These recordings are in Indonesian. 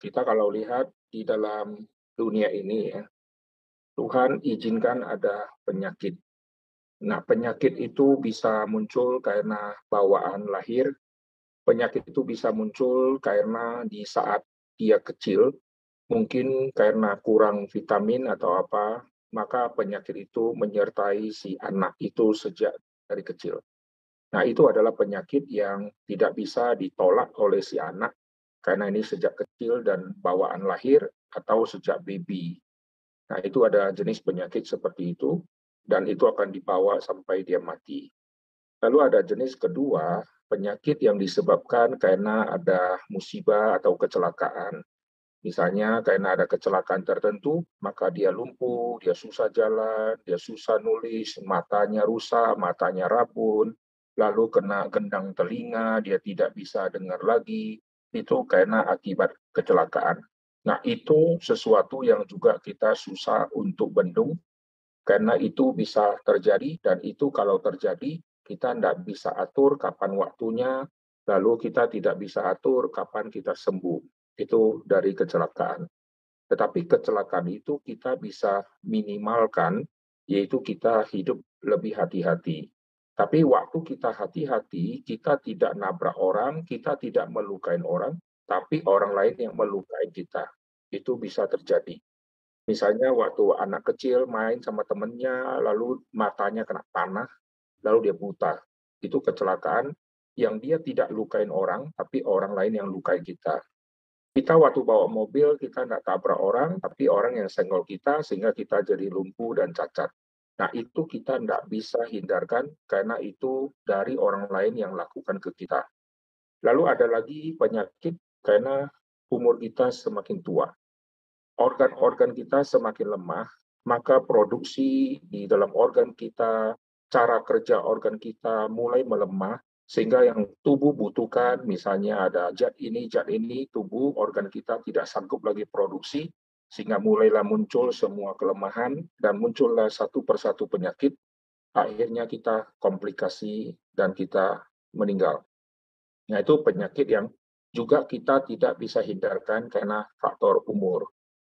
Kita kalau lihat di dalam dunia ini ya, Tuhan izinkan ada penyakit. Nah, penyakit itu bisa muncul karena bawaan lahir, penyakit itu bisa muncul karena di saat dia kecil, mungkin karena kurang vitamin atau apa, maka penyakit itu menyertai si anak itu sejak dari kecil. Nah, itu adalah penyakit yang tidak bisa ditolak oleh si anak karena ini sejak kecil dan bawaan lahir atau sejak baby. Nah, itu ada jenis penyakit seperti itu dan itu akan dibawa sampai dia mati. Lalu ada jenis kedua, penyakit yang disebabkan karena ada musibah atau kecelakaan. Misalnya karena ada kecelakaan tertentu, maka dia lumpuh, dia susah jalan, dia susah nulis, matanya rusak, matanya rabun, lalu kena gendang telinga, dia tidak bisa dengar lagi. Itu karena akibat kecelakaan. Nah, itu sesuatu yang juga kita susah untuk bendung, karena itu bisa terjadi, dan itu kalau terjadi, kita tidak bisa atur kapan waktunya, lalu kita tidak bisa atur kapan kita sembuh. Itu dari kecelakaan. Tetapi kecelakaan itu kita bisa minimalkan, yaitu kita hidup lebih hati-hati. Tapi waktu kita hati-hati, kita tidak nabrak orang, kita tidak melukai orang, tapi orang lain yang melukai kita. Itu bisa terjadi. Misalnya waktu anak kecil main sama temennya, lalu matanya kena tanah, lalu dia buta. Itu kecelakaan yang dia tidak lukain orang, tapi orang lain yang lukai kita. Kita waktu bawa mobil, kita tidak tabrak orang, tapi orang yang senggol kita sehingga kita jadi lumpuh dan cacat. Nah, itu kita tidak bisa hindarkan karena itu dari orang lain yang lakukan ke kita. Lalu ada lagi penyakit karena umur kita semakin tua. Organ-organ kita semakin lemah, maka produksi di dalam organ kita cara kerja organ kita mulai melemah sehingga yang tubuh butuhkan misalnya ada zat ini zat ini tubuh organ kita tidak sanggup lagi produksi sehingga mulailah muncul semua kelemahan dan muncullah satu persatu penyakit akhirnya kita komplikasi dan kita meninggal. Nah itu penyakit yang juga kita tidak bisa hindarkan karena faktor umur.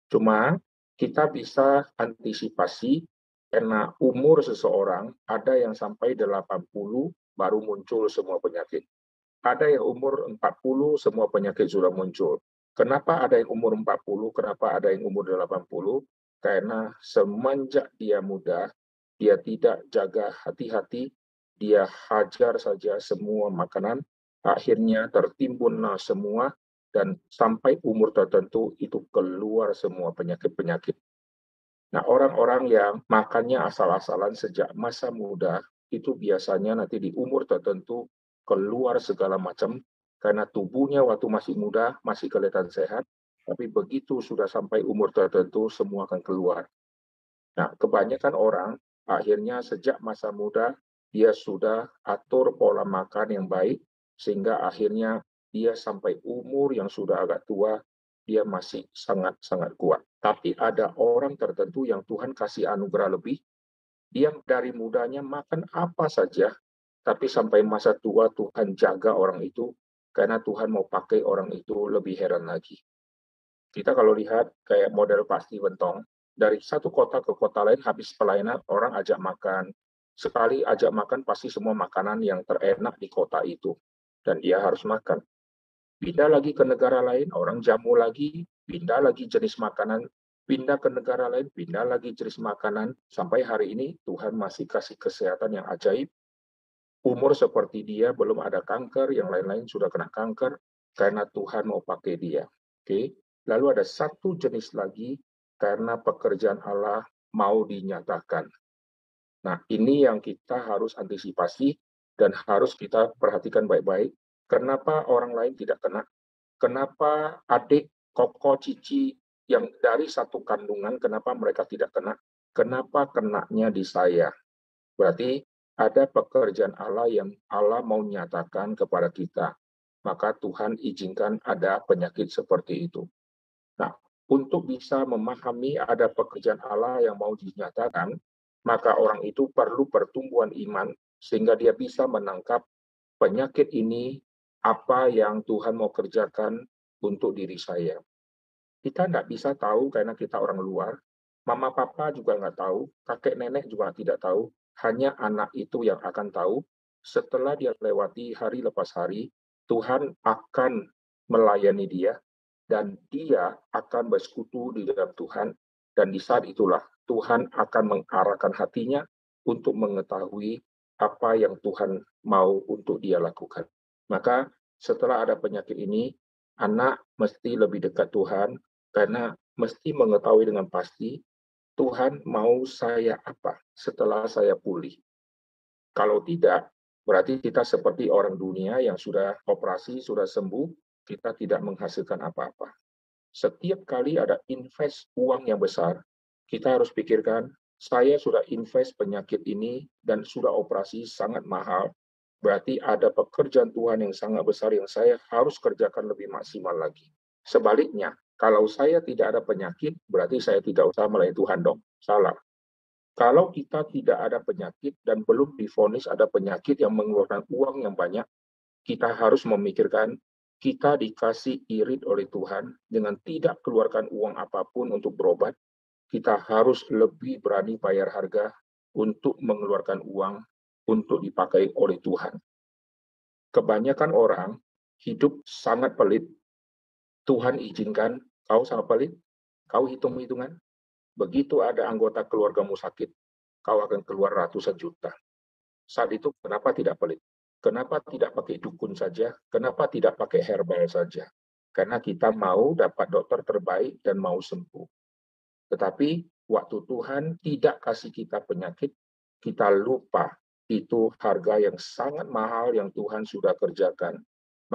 Cuma kita bisa antisipasi karena umur seseorang ada yang sampai 80 baru muncul semua penyakit. Ada yang umur 40 semua penyakit sudah muncul. Kenapa ada yang umur 40, kenapa ada yang umur 80? Karena semenjak dia muda, dia tidak jaga hati-hati, dia hajar saja semua makanan, akhirnya tertimbunlah semua, dan sampai umur tertentu itu keluar semua penyakit-penyakit. Nah, orang-orang yang makannya asal-asalan sejak masa muda, itu biasanya nanti di umur tertentu keluar segala macam, karena tubuhnya waktu masih muda masih kelihatan sehat, tapi begitu sudah sampai umur tertentu, semua akan keluar. Nah, kebanyakan orang akhirnya sejak masa muda, dia sudah atur pola makan yang baik, sehingga akhirnya dia sampai umur yang sudah agak tua, dia masih sangat-sangat kuat. Tapi ada orang tertentu yang Tuhan kasih anugerah lebih, dia dari mudanya makan apa saja, tapi sampai masa tua Tuhan jaga orang itu, karena Tuhan mau pakai orang itu lebih heran lagi. Kita kalau lihat kayak model pasti bentong, dari satu kota ke kota lain habis pelayanan orang ajak makan. Sekali ajak makan pasti semua makanan yang terenak di kota itu. Dan dia harus makan pindah lagi ke negara lain, orang jamu lagi, pindah lagi jenis makanan, pindah ke negara lain, pindah lagi jenis makanan, sampai hari ini Tuhan masih kasih kesehatan yang ajaib. Umur seperti dia belum ada kanker, yang lain-lain sudah kena kanker, karena Tuhan mau pakai dia. Oke, lalu ada satu jenis lagi karena pekerjaan Allah mau dinyatakan. Nah, ini yang kita harus antisipasi dan harus kita perhatikan baik-baik Kenapa orang lain tidak kena? Kenapa adik, koko, cici yang dari satu kandungan, kenapa mereka tidak kena? Kenapa kenanya di saya? Berarti ada pekerjaan Allah yang Allah mau nyatakan kepada kita. Maka Tuhan izinkan ada penyakit seperti itu. Nah, untuk bisa memahami ada pekerjaan Allah yang mau dinyatakan, maka orang itu perlu pertumbuhan iman sehingga dia bisa menangkap penyakit ini apa yang Tuhan mau kerjakan untuk diri saya. Kita nggak bisa tahu karena kita orang luar. Mama papa juga nggak tahu, kakek nenek juga tidak tahu. Hanya anak itu yang akan tahu. Setelah dia lewati hari lepas hari, Tuhan akan melayani dia dan dia akan bersekutu di dalam Tuhan dan di saat itulah Tuhan akan mengarahkan hatinya untuk mengetahui apa yang Tuhan mau untuk dia lakukan. Maka setelah ada penyakit ini, anak mesti lebih dekat Tuhan karena mesti mengetahui dengan pasti Tuhan mau saya apa setelah saya pulih. Kalau tidak, berarti kita seperti orang dunia yang sudah operasi, sudah sembuh, kita tidak menghasilkan apa-apa. Setiap kali ada invest uang yang besar, kita harus pikirkan, saya sudah invest penyakit ini dan sudah operasi sangat mahal, berarti ada pekerjaan Tuhan yang sangat besar yang saya harus kerjakan lebih maksimal lagi. Sebaliknya, kalau saya tidak ada penyakit, berarti saya tidak usah melayani Tuhan dong. Salah. Kalau kita tidak ada penyakit dan belum difonis ada penyakit yang mengeluarkan uang yang banyak, kita harus memikirkan kita dikasih irit oleh Tuhan dengan tidak keluarkan uang apa pun untuk berobat, kita harus lebih berani bayar harga untuk mengeluarkan uang untuk dipakai oleh Tuhan. Kebanyakan orang hidup sangat pelit Tuhan izinkan kau pelit, kau hitung-hitungan. Begitu ada anggota keluargamu sakit, kau akan keluar ratusan juta. Saat itu kenapa tidak pelit? Kenapa tidak pakai dukun saja? Kenapa tidak pakai herbal saja? Karena kita mau dapat dokter terbaik dan mau sembuh. Tetapi waktu Tuhan tidak kasih kita penyakit, kita lupa itu harga yang sangat mahal yang Tuhan sudah kerjakan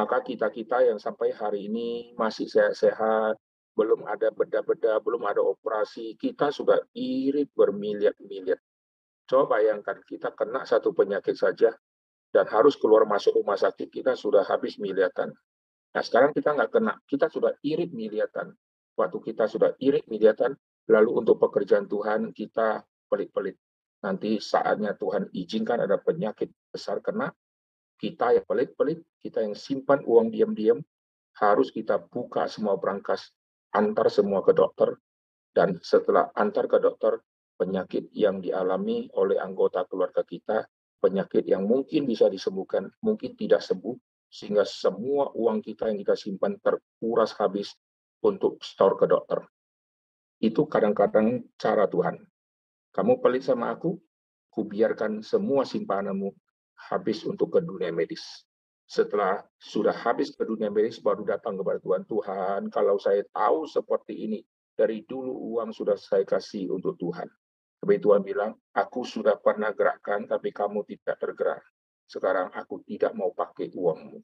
maka kita-kita yang sampai hari ini masih sehat-sehat, belum ada beda-beda, belum ada operasi, kita sudah irit bermiliar-miliar. Coba bayangkan kita kena satu penyakit saja dan harus keluar masuk rumah sakit, kita sudah habis miliatan. Nah sekarang kita nggak kena, kita sudah irit miliatan. Waktu kita sudah irit miliatan, lalu untuk pekerjaan Tuhan kita pelit-pelit. Nanti saatnya Tuhan izinkan ada penyakit besar kena, kita yang pelit-pelit, kita yang simpan uang diam-diam, harus kita buka semua berangkas, antar semua ke dokter, dan setelah antar ke dokter, penyakit yang dialami oleh anggota keluarga kita, penyakit yang mungkin bisa disembuhkan, mungkin tidak sembuh, sehingga semua uang kita yang kita simpan terkuras habis untuk store ke dokter. Itu kadang-kadang cara Tuhan. Kamu pelit sama aku, kubiarkan semua simpananmu habis untuk ke dunia medis. Setelah sudah habis ke dunia medis, baru datang kepada Tuhan. Tuhan, kalau saya tahu seperti ini, dari dulu uang sudah saya kasih untuk Tuhan. Tapi Tuhan bilang, aku sudah pernah gerakkan, tapi kamu tidak tergerak. Sekarang aku tidak mau pakai uangmu.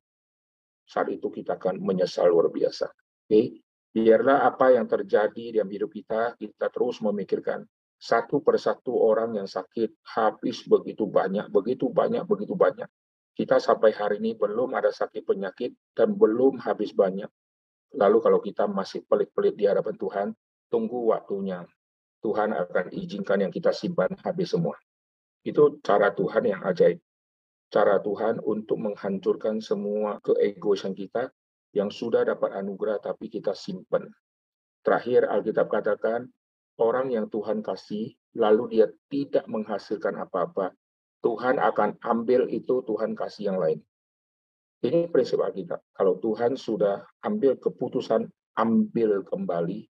Saat itu kita akan menyesal luar biasa. Oke, biarlah apa yang terjadi dalam hidup kita, kita terus memikirkan satu persatu orang yang sakit habis begitu banyak, begitu banyak, begitu banyak. Kita sampai hari ini belum ada sakit penyakit dan belum habis banyak. Lalu kalau kita masih pelit-pelit di hadapan Tuhan, tunggu waktunya. Tuhan akan izinkan yang kita simpan habis semua. Itu cara Tuhan yang ajaib. Cara Tuhan untuk menghancurkan semua keegoisan kita yang sudah dapat anugerah tapi kita simpan. Terakhir Alkitab katakan, orang yang Tuhan kasih, lalu dia tidak menghasilkan apa-apa, Tuhan akan ambil itu, Tuhan kasih yang lain. Ini prinsip Alkitab. Kalau Tuhan sudah ambil keputusan, ambil kembali,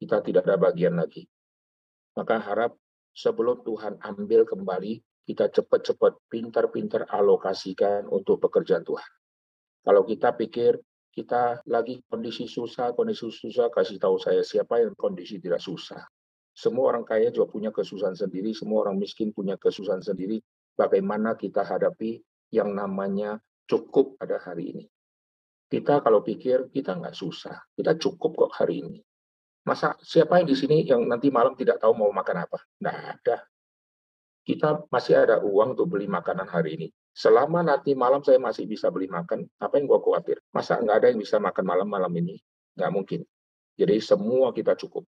kita tidak ada bagian lagi. Maka harap sebelum Tuhan ambil kembali, kita cepat-cepat pintar-pintar alokasikan untuk pekerjaan Tuhan. Kalau kita pikir kita lagi kondisi susah, kondisi susah, kasih tahu saya siapa yang kondisi tidak susah. Semua orang kaya juga punya kesusahan sendiri, semua orang miskin punya kesusahan sendiri. Bagaimana kita hadapi yang namanya cukup pada hari ini. Kita kalau pikir kita nggak susah, kita cukup kok hari ini. Masa siapa yang di sini yang nanti malam tidak tahu mau makan apa? Nggak ada. Kita masih ada uang untuk beli makanan hari ini. Selama nanti malam saya masih bisa beli makan, apa yang gue khawatir? Masa nggak ada yang bisa makan malam-malam ini? Nggak mungkin. Jadi semua kita cukup.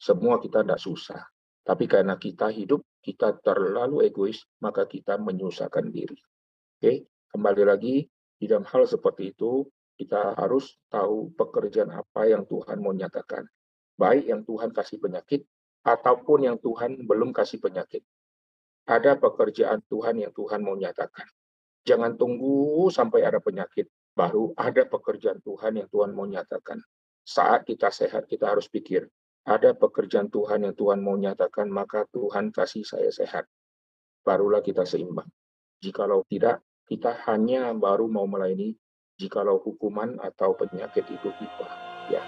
Semua kita tidak susah. Tapi karena kita hidup, kita terlalu egois, maka kita menyusahkan diri. Oke, kembali lagi, di dalam hal seperti itu, kita harus tahu pekerjaan apa yang Tuhan mau nyatakan. Baik yang Tuhan kasih penyakit, ataupun yang Tuhan belum kasih penyakit. Ada pekerjaan Tuhan yang Tuhan mau nyatakan. Jangan tunggu sampai ada penyakit, baru ada pekerjaan Tuhan yang Tuhan mau nyatakan. Saat kita sehat, kita harus pikir, ada pekerjaan Tuhan yang Tuhan mau nyatakan, maka Tuhan kasih saya sehat. Barulah kita seimbang. Jikalau tidak, kita hanya baru mau melayani jikalau hukuman atau penyakit itu tiba. Ya.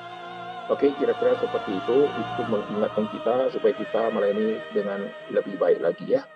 Oke, kira-kira seperti itu. Itu mengingatkan kita supaya kita melayani dengan lebih baik lagi ya.